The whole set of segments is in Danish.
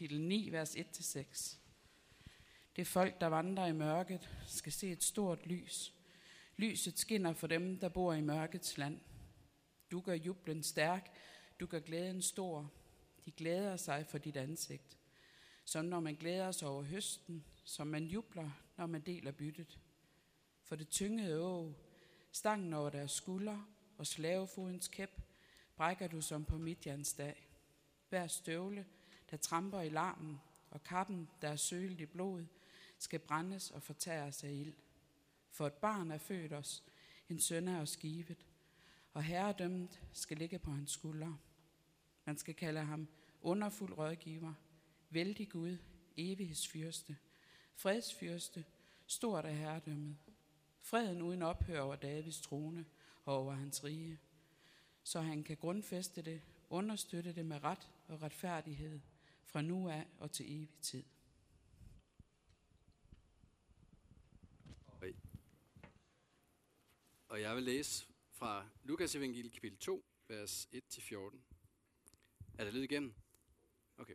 kapitel 9, vers 1-6. Det folk, der vandrer i mørket, skal se et stort lys. Lyset skinner for dem, der bor i mørkets land. Du gør jublen stærk, du gør glæden stor. De glæder sig for dit ansigt. Som når man glæder sig over høsten, som man jubler, når man deler byttet. For det tyngede å, stangen over deres skulder og slavefodens kæp, brækker du som på midjans dag. Hver støvle, der tramper i larmen, og kappen, der er sølet i blod, skal brændes og fortæres af ild. For et barn er født os, en søn er os givet, og herredømmet skal ligge på hans skuldre. Man skal kalde ham underfuld rådgiver, vældig Gud, evighedsfyrste, fredsfyrste, stort af herredømmet. Freden uden ophør over Davids trone og over hans rige, så han kan grundfæste det, understøtte det med ret og retfærdighed fra nu af og til evig tid. Og jeg vil læse fra Lukas evangeliet kapitel 2, vers 1-14. Er der lyd igennem? Okay.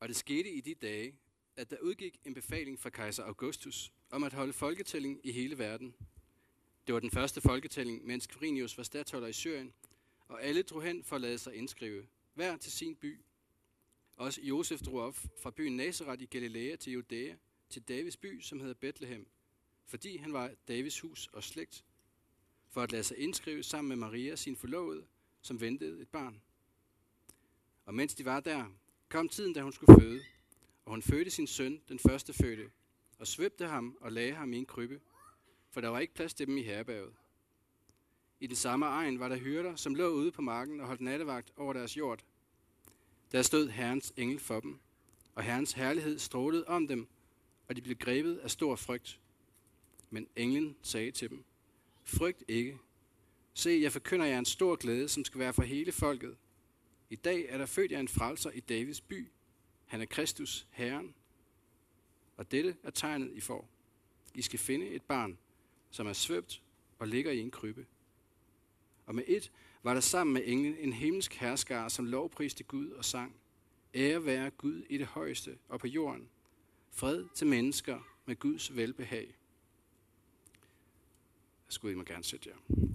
Og det skete i de dage, at der udgik en befaling fra kejser Augustus om at holde folketælling i hele verden. Det var den første folketælling, mens Quirinius var stattholder i Syrien, og alle drog hen for at lade sig indskrive, hver til sin by. Også Josef drog op fra byen Nazareth i Galilea til Judæa, til Davids by, som hedder Bethlehem, fordi han var Davids hus og slægt, for at lade sig indskrive sammen med Maria, sin forlovede, som ventede et barn. Og mens de var der, kom tiden, da hun skulle føde, og hun fødte sin søn, den første fødte, og svøbte ham og lagde ham i en krybbe, for der var ikke plads til dem i herberget. I den samme egen var der hyrder, som lå ude på marken og holdt nattevagt over deres jord. Der stod Herrens engel for dem, og Herrens herlighed strålede om dem, og de blev grebet af stor frygt. Men englen sagde til dem, Frygt ikke. Se, jeg forkynder jer en stor glæde, som skal være for hele folket. I dag er der født jer en frelser i Davids by. Han er Kristus, Herren. Og dette er tegnet, I får. I skal finde et barn, som er svøbt og ligger i en krybbe. Og med et var der sammen med englen en himmelsk herskar, som lovpriste Gud og sang. Ære være Gud i det højeste og på jorden. Fred til mennesker med Guds velbehag. Jeg skulle I må gerne sætte jer.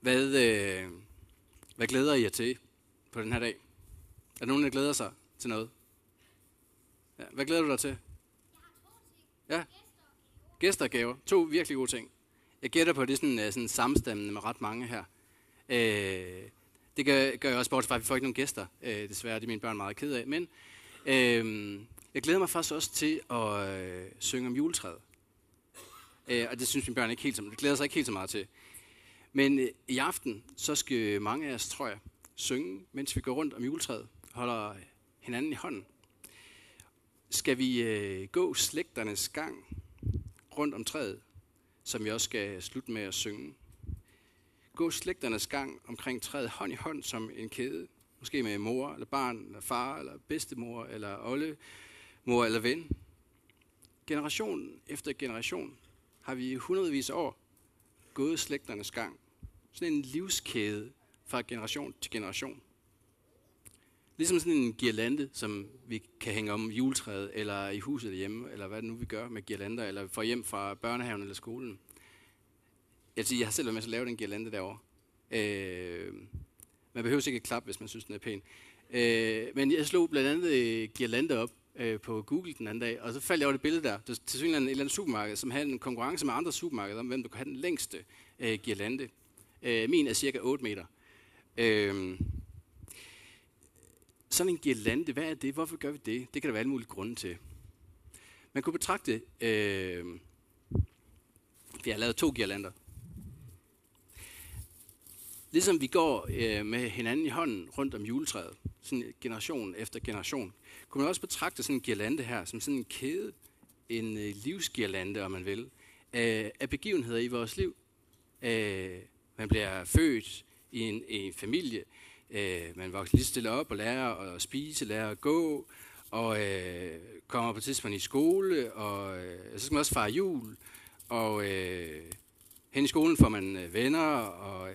Hvad, øh, hvad glæder I jer til på den her dag? Er der nogen, der glæder sig til noget? Ja, hvad glæder du dig til? Ja, gæster og gaver. To virkelig gode ting. Jeg gætter på, at det er sådan, øh, sådan samstemmende med ret mange her. Øh, det gør, gør jeg også bort fra, at vi får ikke nogen gæster. Øh, desværre det er mine børn meget ked af. Men øh, jeg glæder mig faktisk også til at øh, synge om juletræet. Øh, og det synes mine børn ikke helt så, det glæder sig ikke helt så meget til. Men øh, i aften, så skal mange af os, tror jeg, synge, mens vi går rundt om juletræet, holder hinanden i hånden. Skal vi øh, gå slægternes gang rundt om træet, som vi også skal slutte med at synge. Gå slægternes gang omkring træet hånd i hånd som en kæde, måske med mor, eller barn, eller far, eller bedstemor, eller olle, mor eller ven. Generation efter generation har vi i hundredvis af år gået slægternes gang. Sådan en livskæde fra generation til generation. Ligesom sådan en girlande, som vi kan hænge om juletræet, eller i huset hjemme, eller hvad det nu vi gør med girlander, eller får hjem fra børnehaven eller skolen. Jeg, siger, jeg har selv været med til at lave den girlande derovre. Øh, man behøver ikke klap, hvis man synes, den er pæn. Øh, men jeg slog blandt andet øh, girlande op øh, på Google den anden dag, og så faldt jeg over det billede der. Det var til synligheden et eller andet supermarked, som havde en konkurrence med andre supermarkeder om, hvem der kunne have den længste øh, girlande. Øh, min er cirka 8 meter. Øh, sådan en girlande, hvad er det? Hvorfor gør vi det? Det kan der være alle mulige grunde til. Man kunne betragte, øh, vi har lavet to girlander. Ligesom vi går øh, med hinanden i hånden rundt om juletræet, sådan generation efter generation, kunne man også betragte sådan en girlande her som sådan en kæde, en øh, livsgirlande, om man vil, af, af begivenheder i vores liv. Øh, man bliver født i en, i en familie, øh, man vokser lige stille op og lærer at spise, lærer at gå, og øh, kommer på et tidspunkt i skole, og øh, så skal man også fare jul, og øh, hen i skolen får man øh, venner, og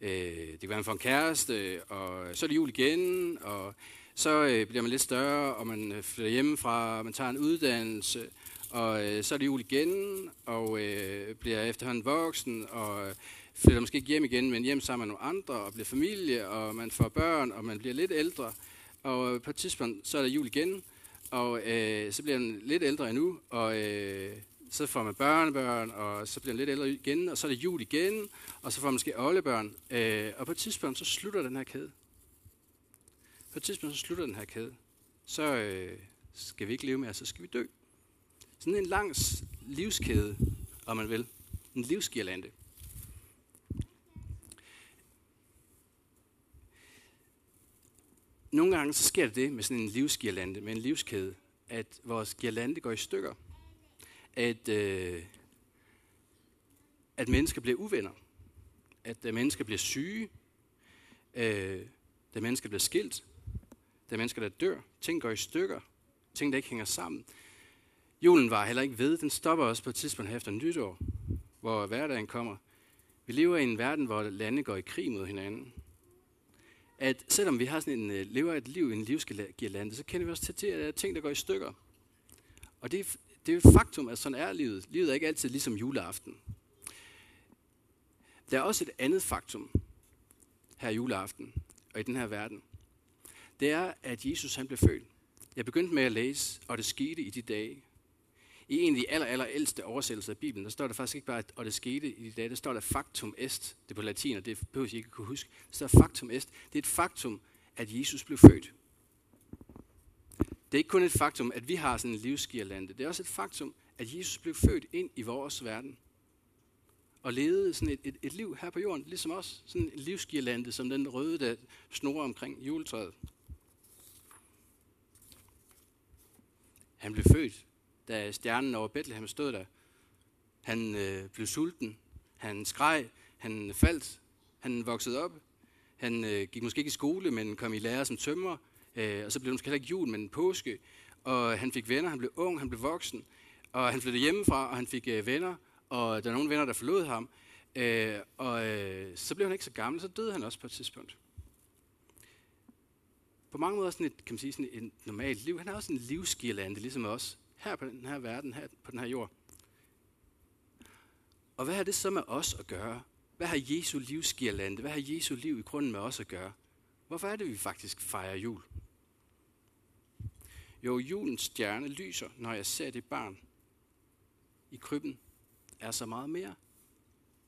øh, det kan være, man får en kæreste, og øh, så er det jul igen, og så øh, bliver man lidt større, og man øh, flytter hjemmefra, og man tager en uddannelse, og øh, så er det jul igen, og øh, bliver efterhånden voksen, og flytter måske ikke hjem igen, men hjem sammen med nogle andre, og bliver familie, og man får børn, og man bliver lidt ældre, og på et tidspunkt, så er der jul igen, og øh, så bliver man lidt ældre endnu, og øh, så får man børnebørn, og så bliver man lidt ældre igen, og så er det jul igen, og så får man måske oldebørn, øh, og på et tidspunkt, så slutter den her kæde. På et tidspunkt, så slutter den her kæde. Så øh, skal vi ikke leve mere, så skal vi dø. Sådan en lang livskæde, om man vil. En livsgirlande. Nogle gange så sker det det med sådan en livsgirlande, med en livskæde, at vores girlande går i stykker. At, øh, at mennesker bliver uvenner. At at mennesker bliver syge. Øh, at mennesker bliver skilt. At mennesker, der dør. Ting går i stykker. Ting, der ikke hænger sammen. Julen var heller ikke ved. Den stopper også på et tidspunkt efter nytår, hvor hverdagen kommer. Vi lever i en verden, hvor lande går i krig mod hinanden. At selvom vi har sådan en, øh, lever et liv i en livsgirlande, så kender vi også til, at der er ting, der går i stykker. Og det er, det er et faktum, at sådan er livet. Livet er ikke altid ligesom juleaften. Der er også et andet faktum her juleaften og i den her verden. Det er, at Jesus han blev født. Jeg begyndte med at læse, og det skete i de dage. I en af de aller, aller ældste oversættelser af Bibelen, der står der faktisk ikke bare, at og det skete i de dage, der står der factum est. Det er på latin, og det behøver I ikke at kunne huske. Der står factum est. Det er et faktum, at Jesus blev født. Det er ikke kun et faktum, at vi har sådan en livsgirlande. Det er også et faktum, at Jesus blev født ind i vores verden. Og levede sådan et, et, et liv her på jorden, ligesom os. Sådan en livsgirlande, som den røde, der snorer omkring juletræet. Han blev født da stjernen over Bethlehem stod der. Han øh, blev sulten, han skreg, han faldt, han voksede op. Han øh, gik måske ikke i skole, men kom i lære som tømrer. øh, og så blev det måske heller ikke jul, men påske. Og han fik venner, han blev ung, han blev voksen, og han flyttede hjemmefra, og han fik øh, venner, og der er nogle venner, der forlod ham. Øh, og øh, så blev han ikke så gammel, så døde han også på et tidspunkt. På mange måder sådan et, kan man sige, sådan et normalt liv. Han har også en livsgirlande, ligesom os her på den her verden, her på den her jord. Og hvad har det så med os at gøre? Hvad har Jesu livsgirlande? Hvad har Jesu liv i grunden med os at gøre? Hvorfor er det, vi faktisk fejrer jul? Jo, julens stjerne lyser, når jeg ser det barn i krybben, er så meget mere,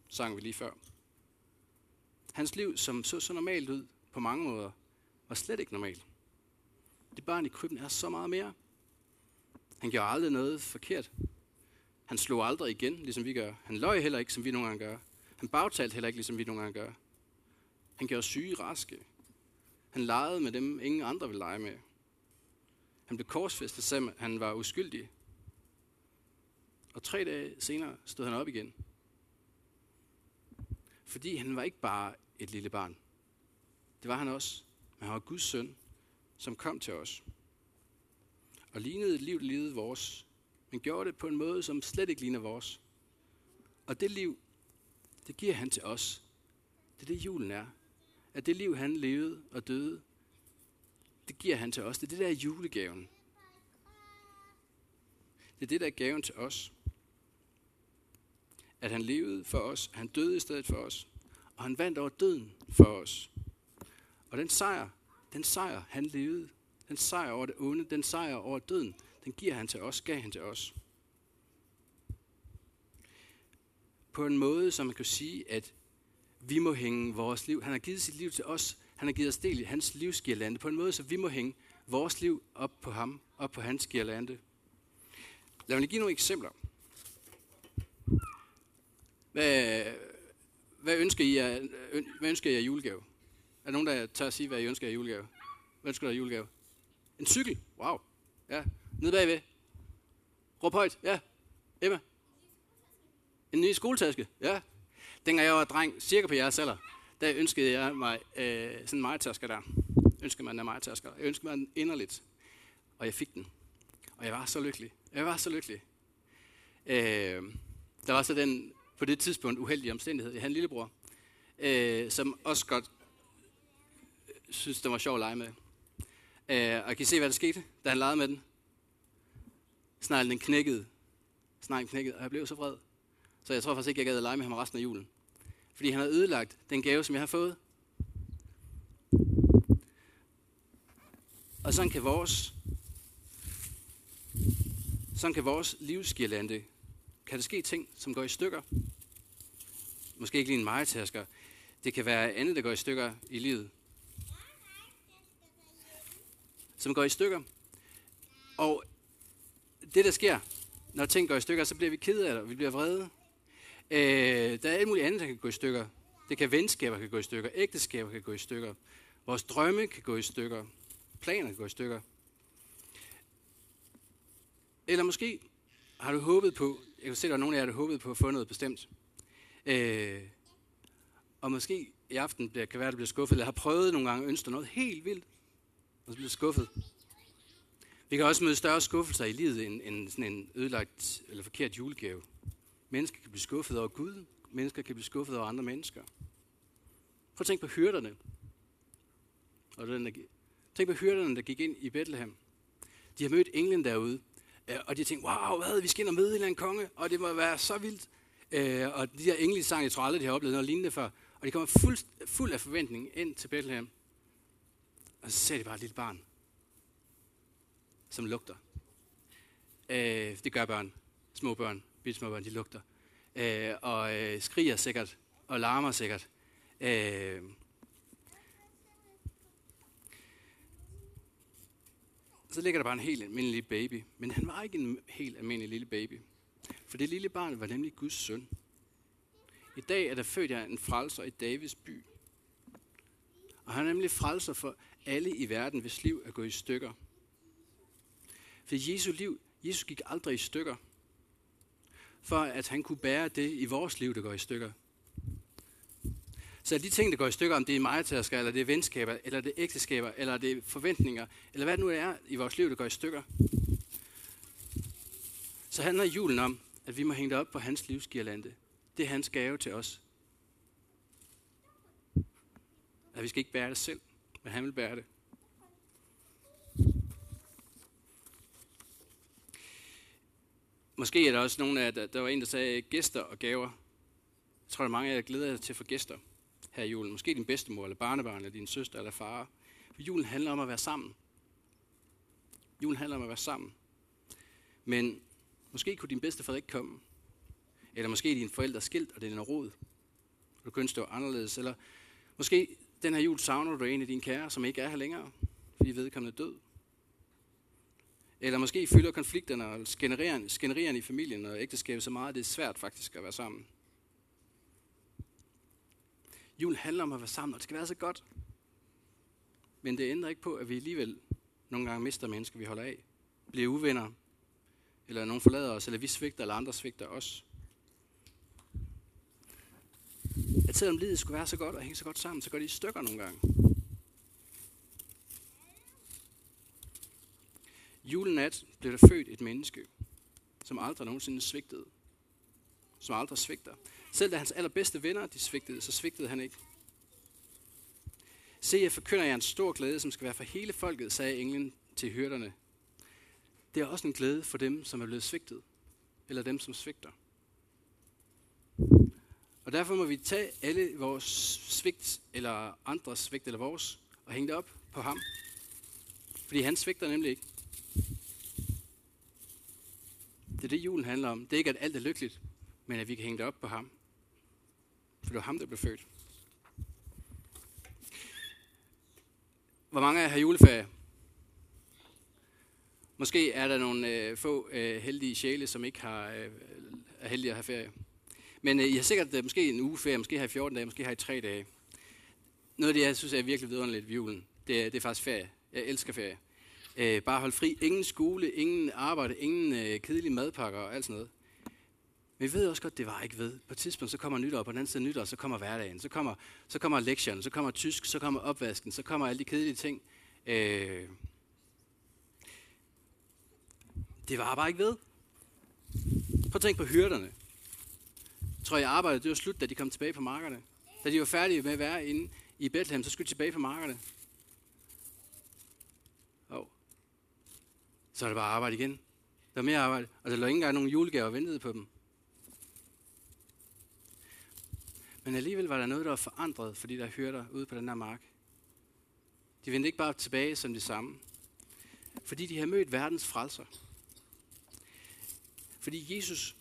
sang vi lige før. Hans liv, som så så normalt ud på mange måder, var slet ikke normalt. Det barn i krybben er så meget mere. Han gjorde aldrig noget forkert. Han slog aldrig igen, ligesom vi gør. Han løj heller ikke, som vi nogle gange gør. Han bagtalte heller ikke, ligesom vi nogle gange gør. Han gjorde syge raske. Han legede med dem, ingen andre ville lege med. Han blev korsfæstet, selvom han var uskyldig. Og tre dage senere stod han op igen. Fordi han var ikke bare et lille barn. Det var han også. Men han var Guds søn, som kom til os og lignede et liv, der levede vores, men gjorde det på en måde, som slet ikke ligner vores. Og det liv, det giver han til os. Det er det, julen er. At det liv, han levede og døde, det giver han til os. Det er det, der er julegaven. Det er det, der er gaven til os. At han levede for os, han døde i stedet for os, og han vandt over døden for os. Og den sejr, den sejr, han levede, den sejr over det onde, den sejr over døden, den giver han til os, gav han til os. På en måde, som man kan sige, at vi må hænge vores liv. Han har givet sit liv til os. Han har givet os del i hans livsgirlande. På en måde, så vi må hænge vores liv op på ham, op på hans girlande. Lad mig give nogle eksempler. Hvad, hvad ønsker I af, hvad ønsker I af julegave? Er der nogen, der tør at sige, hvad I ønsker af julegave? Hvad ønsker du af julegave? En cykel. Wow. Ja. Nede bagved. Råb højt. Ja. Emma. En ny skoletaske. Ja. Dengang jeg var dreng, cirka på jeres alder, der ønskede jeg mig øh, sådan en majtasker der. Ønskede man en majtasker. Jeg ønskede mig den inderligt. og jeg fik den. Og jeg var så lykkelig. Jeg var så lykkelig. Øh, der var så den, på det tidspunkt, uheldige omstændighed. Jeg havde en lillebror, øh, som også godt øh, synes, det var sjovt at lege med. Øh, og kan I se, hvad der skete, da han legede med den? Sneglen den knækkede. Sneglen knækkede, og jeg blev så vred. Så jeg tror faktisk ikke, jeg gad at lege med ham resten af julen. Fordi han havde ødelagt den gave, som jeg har fået. Og sådan kan vores, sådan kan vores livsgirlande, kan der ske ting, som går i stykker. Måske ikke lige en majetasker. Det kan være andet, der går i stykker i livet. Som går i stykker. Og det, der sker, når ting går i stykker, så bliver vi kede af det, vi bliver vrede. Øh, der er alt muligt andet, der kan gå i stykker. Det kan venskaber kan gå i stykker, ægteskaber kan gå i stykker, vores drømme kan gå i stykker, planer kan gå i stykker. Eller måske har du håbet på, jeg kan se, at der er nogen af jer, der har håbet på at få noget bestemt. Øh, og måske i aften bliver, kan være, at du bliver skuffet, eller har prøvet nogle gange at ønske noget helt vildt, og så bliver skuffet. Vi kan også møde større skuffelser i livet end, end sådan en ødelagt eller forkert julegave. Mennesker kan blive skuffet over Gud. Mennesker kan blive skuffet over andre mennesker. Prøv at tænke på hyrderne. Og den, der, tænk på hyrderne, der gik ind i Bethlehem. De har mødt englen derude. Øh, og de tænkte, wow, hvad, vi skal ind og møde en eller anden konge, og det må være så vildt. Øh, og de der engle sang, jeg tror aldrig, de har oplevet noget lignende før. Og de kommer fuld, fuld af forventning ind til Bethlehem. Og så ser de bare et lille barn, som lugter. Øh, det gør børn. Små børn bitte små børn, de lugter. Øh, og øh, skriger sikkert, og larmer sikkert. Øh, så ligger der bare en helt almindelig baby. Men han var ikke en helt almindelig lille baby. For det lille barn var nemlig Guds søn. I dag er der født jeg en frelser i Davids by. Og han er nemlig frelser for alle i verden, hvis liv er gået i stykker. For Jesu liv, Jesus gik aldrig i stykker for at han kunne bære det i vores liv, der går i stykker. Så de ting, der går i stykker, om det er majtasker, eller det er venskaber, eller det er ægteskaber, eller det er forventninger, eller hvad det nu er i vores liv, der går i stykker, så handler julen om, at vi må hænge det op på hans livsgirlande. Det er hans gave til os. At vi skal ikke bære det selv, men han vil bære det. Måske er der også nogen af der, der var en, der sagde gæster og gaver. Jeg tror, der er mange af jer, der glæder jer til at få gæster her i julen. Måske din bedstemor, eller barnebarn, eller din søster, eller far. For julen handler om at være sammen. Julen handler om at være sammen. Men måske kunne din bedstefar ikke komme. Eller måske er dine forældre skilt, og det er en rod. Du kunne stå var anderledes. Eller måske den her jul savner du en af dine kære, som ikke er her længere, fordi vedkommende er død. Eller måske fylder konflikterne og skænderierne i familien og ægteskabet så meget, at det er svært faktisk at være sammen. Jul handler om at være sammen, og det skal være så godt. Men det ændrer ikke på, at vi alligevel nogle gange mister mennesker, vi holder af. Bliver uvenner, eller nogen forlader os, eller vi svigter, eller andre svigter os. At selvom livet skulle være så godt og hænge så godt sammen, så går det i stykker nogle gange. Julenat blev der født et menneske, som aldrig nogensinde svigtede. Som aldrig svigter. Selv da hans allerbedste venner de svigtede, så svigtede han ikke. Se, jeg forkynder jer en stor glæde, som skal være for hele folket, sagde englen til hyrderne. Det er også en glæde for dem, som er blevet svigtet, eller dem, som svigter. Og derfor må vi tage alle vores svigt, eller andres svigt, eller vores, og hænge det op på ham. Fordi han svigter nemlig ikke. Det er det, julen handler om. Det er ikke, at alt er lykkeligt, men at vi kan hænge det op på ham. For det var ham, der blev født. Hvor mange af jer har juleferie? Måske er der nogle øh, få øh, heldige sjæle, som ikke har, øh, er heldige at have ferie. Men øh, I har sikkert øh, måske en uge ferie, måske har I 14 dage, måske har I 3 dage. Noget af det, jeg synes er virkelig vidunderligt ved julen, det er, det er faktisk ferie. Jeg elsker ferie. Øh, bare hold fri. Ingen skole, ingen arbejde, ingen øh, kedelige madpakker og alt sådan noget. Men vi ved også godt, det var ikke ved. På et tidspunkt, så kommer nytår, på den anden side nytår, så kommer hverdagen, så kommer, så kommer lektionen, så kommer tysk, så kommer opvasken, så kommer alle de kedelige ting. Øh, Det var bare ikke ved. Prøv at tænke på hyrderne trøje tror, jeg arbejdede, det var slut, da de kom tilbage på markerne. Da de var færdige med at være inde i Bethlehem, så skulle de tilbage på markerne. Oh. Så er det bare arbejde igen. Der var mere arbejde, og der lå ikke engang nogen julegaver ventede på dem. Men alligevel var der noget, der var forandret, fordi der hørte ude på den her mark. De vendte ikke bare tilbage som de samme. Fordi de havde mødt verdens frelser. Fordi Jesus,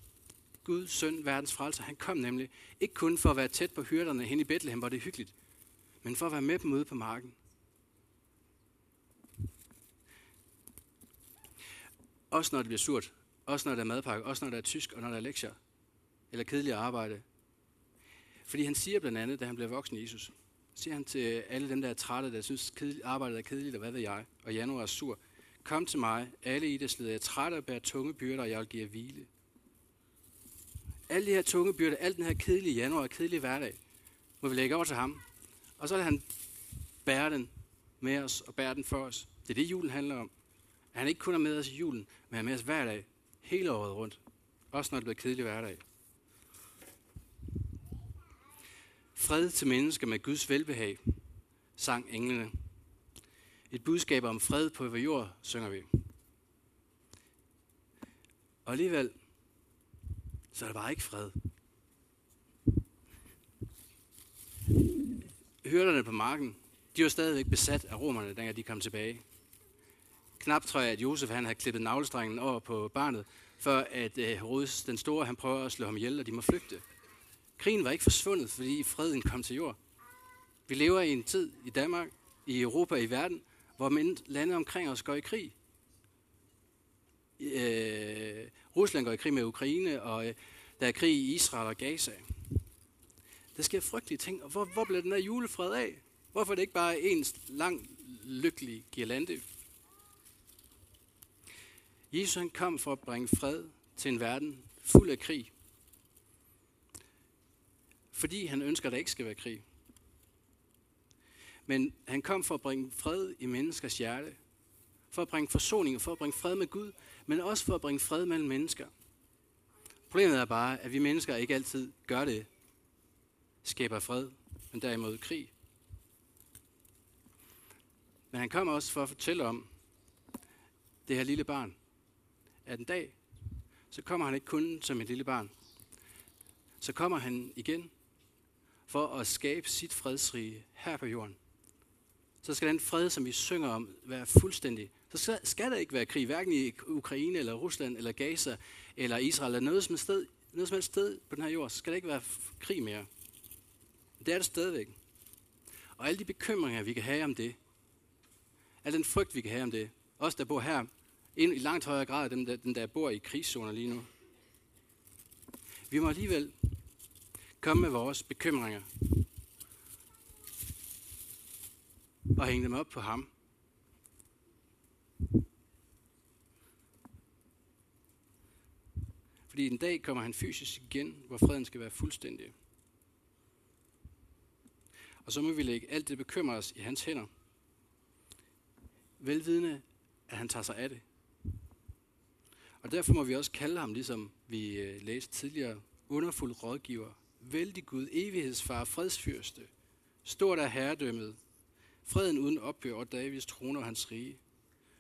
Guds søn, verdens frelser, han kom nemlig ikke kun for at være tæt på hyrderne hen i Bethlehem, hvor det er hyggeligt, men for at være med dem ude på marken. Også når det bliver surt. Også når der er madpakke. Også når der er tysk, og når der er lektier. Eller kedeligt arbejde. Fordi han siger blandt andet, da han bliver voksen Jesus, siger han til alle dem, der er trætte, der synes, kedeligt, arbejdet er kedeligt, og hvad ved jeg, og januar er sur. Kom til mig, alle I, der slider jer trætte og bærer tunge byrder, og jeg vil give jer hvile. Alle de her tunge byrder, al den her kedelige januar og kedelige hverdag, må vi lægge over til ham. Og så er han bære den med os og bære den for os. Det er det, julen handler om. At han ikke kun er med os i julen, men er med os hver dag, hele året rundt. Også når det bliver kedelig hverdag. Fred til mennesker med Guds velbehag, sang englene. Et budskab om fred på jord, synger vi. Og alligevel, så der var ikke fred. Hyrderne på marken, de var stadigvæk besat af romerne, dengang de kom tilbage. Knap tror jeg, at Josef han havde klippet navlestrengen over på barnet, for at øh, Herodes den store, han prøver at slå ham ihjel, og de må flygte. Krigen var ikke forsvundet, fordi freden kom til jord. Vi lever i en tid i Danmark, i Europa, i verden, hvor lande omkring os går i krig. Øh, Rusland går i krig med Ukraine, og øh, der er krig i Israel og Gaza. Der sker frygtelige ting. Og hvor, hvor bliver den her julefred af? Hvorfor er det ikke bare en lang, lykkelig girlande? Jesus han kom for at bringe fred til en verden fuld af krig. Fordi han ønsker, at der ikke skal være krig. Men han kom for at bringe fred i menneskers hjerte. For at bringe forsoning, og for at bringe fred med Gud, men også for at bringe fred mellem mennesker. Problemet er bare, at vi mennesker ikke altid gør det. Skaber fred, men derimod krig. Men han kommer også for at fortælle om det her lille barn. At en dag, så kommer han ikke kun som et lille barn. Så kommer han igen for at skabe sit fredsrige her på jorden så skal den fred, som vi synger om, være fuldstændig. Så skal der ikke være krig, hverken i Ukraine, eller Rusland, eller Gaza, eller Israel, eller noget som, helst sted, noget som helst sted på den her jord. Så skal der ikke være krig mere. Det er det stadigvæk. Og alle de bekymringer, vi kan have om det, al den frygt, vi kan have om det, os der bor her, i langt højere grad dem, der, dem, der bor i krigszoner lige nu. Vi må alligevel komme med vores bekymringer og hænge dem op på ham. Fordi en dag kommer han fysisk igen, hvor freden skal være fuldstændig. Og så må vi lægge alt det bekymrer os i hans hænder. Velvidende, at han tager sig af det. Og derfor må vi også kalde ham, ligesom vi øh, læste tidligere, underfuld rådgiver, vældig Gud, evighedsfar, fredsfyrste, stort er herredømmet, Freden uden ophør og Davids trone og hans rige.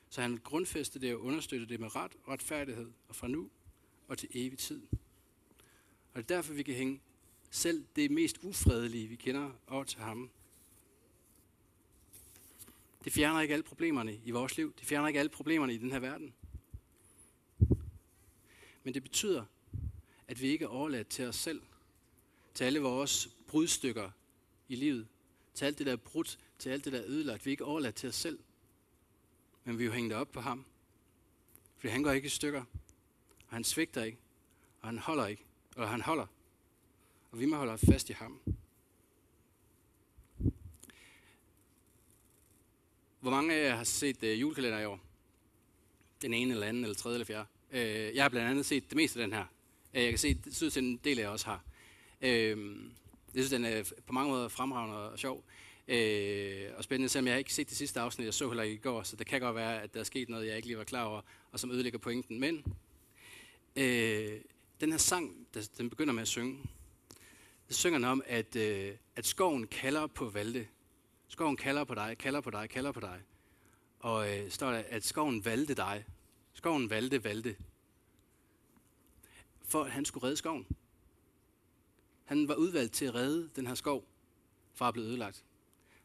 Så han grundfæste det og understøtte det med ret retfærdighed, og fra nu og til evig tid. Og det er derfor, vi kan hænge selv det mest ufredelige, vi kender, over til ham. Det fjerner ikke alle problemerne i vores liv. Det fjerner ikke alle problemerne i den her verden. Men det betyder, at vi ikke er overladt til os selv, til alle vores brudstykker i livet, til alt det, der er brudt, til alt det, der er ødelagt. Vi er ikke overladt til os selv, men vi er jo hængt op på ham. For han går ikke i stykker, og han svigter ikke, og han holder ikke, eller han holder. Og vi må holde fast i ham. Hvor mange af jer har set øh, julekalender i år? Den ene eller anden, eller tredje eller fjerde. Øh, jeg har blandt andet set det meste af den her. Øh, jeg kan se, det synes, at en del af jer også har. Øh, jeg synes, den er på mange måder fremragende og sjov. Øh, og spændende, selvom jeg har ikke set det sidste afsnit, jeg så heller ikke i går, så det kan godt være, at der er sket noget, jeg ikke lige var klar over, og som ødelægger pointen. Men øh, den her sang, der, den begynder med at synge, så synger den om, at, øh, at skoven kalder på Valde. Skoven kalder på dig, kalder på dig, kalder på dig. Og øh, står der, at skoven valgte dig. Skoven valgte, valgte. For at han skulle redde skoven. Han var udvalgt til at redde den her skov fra at blive ødelagt.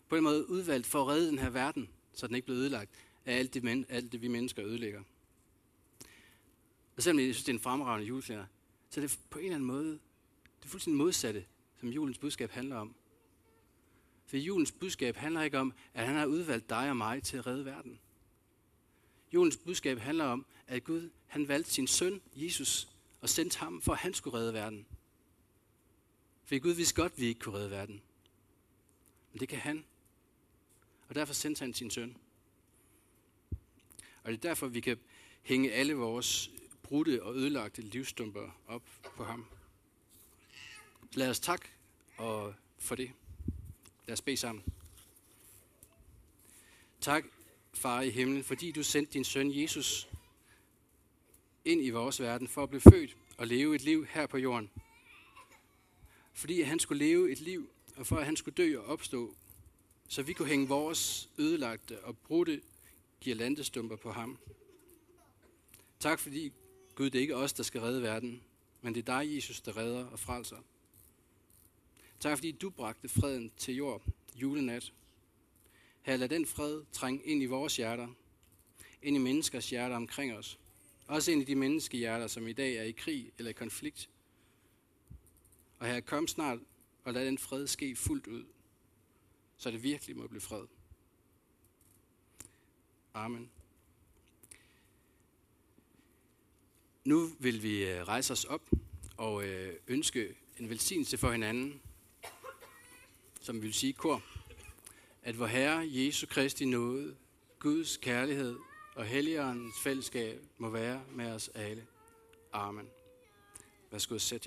På den måde udvalgt for at redde den her verden, så den ikke blev ødelagt af alt det, men, alt det vi mennesker ødelægger. Og selvom jeg synes, det er en fremragende juleklæder, så er det på en eller anden måde, det er fuldstændig modsatte, som julens budskab handler om. For julens budskab handler ikke om, at han har udvalgt dig og mig til at redde verden. Julens budskab handler om, at Gud han valgte sin søn, Jesus, og sendte ham, for at han skulle redde verden. For Gud vidste godt, at vi ikke kunne redde verden. Men det kan han. Og derfor sendte han sin søn. Og det er derfor, vi kan hænge alle vores brudte og ødelagte livsstumper op på ham. Lad os tak og for det. Lad os bede sammen. Tak, far i himlen, fordi du sendte din søn Jesus ind i vores verden for at blive født og leve et liv her på jorden. Fordi han skulle leve et liv, og for at han skulle dø og opstå, så vi kunne hænge vores ødelagte og brudte girlandestumper på ham. Tak fordi, Gud, det er ikke os, der skal redde verden, men det er dig, Jesus, der redder og frelser. Tak fordi du bragte freden til jord julenat. Her lad den fred trænge ind i vores hjerter, ind i menneskers hjerter omkring os. Også ind i de menneskehjerter, som i dag er i krig eller i konflikt. Og her kom snart og lad den fred ske fuldt ud, så det virkelig må blive fred. Amen. Nu vil vi øh, rejse os op og øh, ønske en velsignelse for hinanden, som vi vil sige kor, at vor Herre Jesu Kristi nåde, Guds kærlighed og Helligåndens fællesskab må være med os alle. Amen. Værsgo, sæt jer.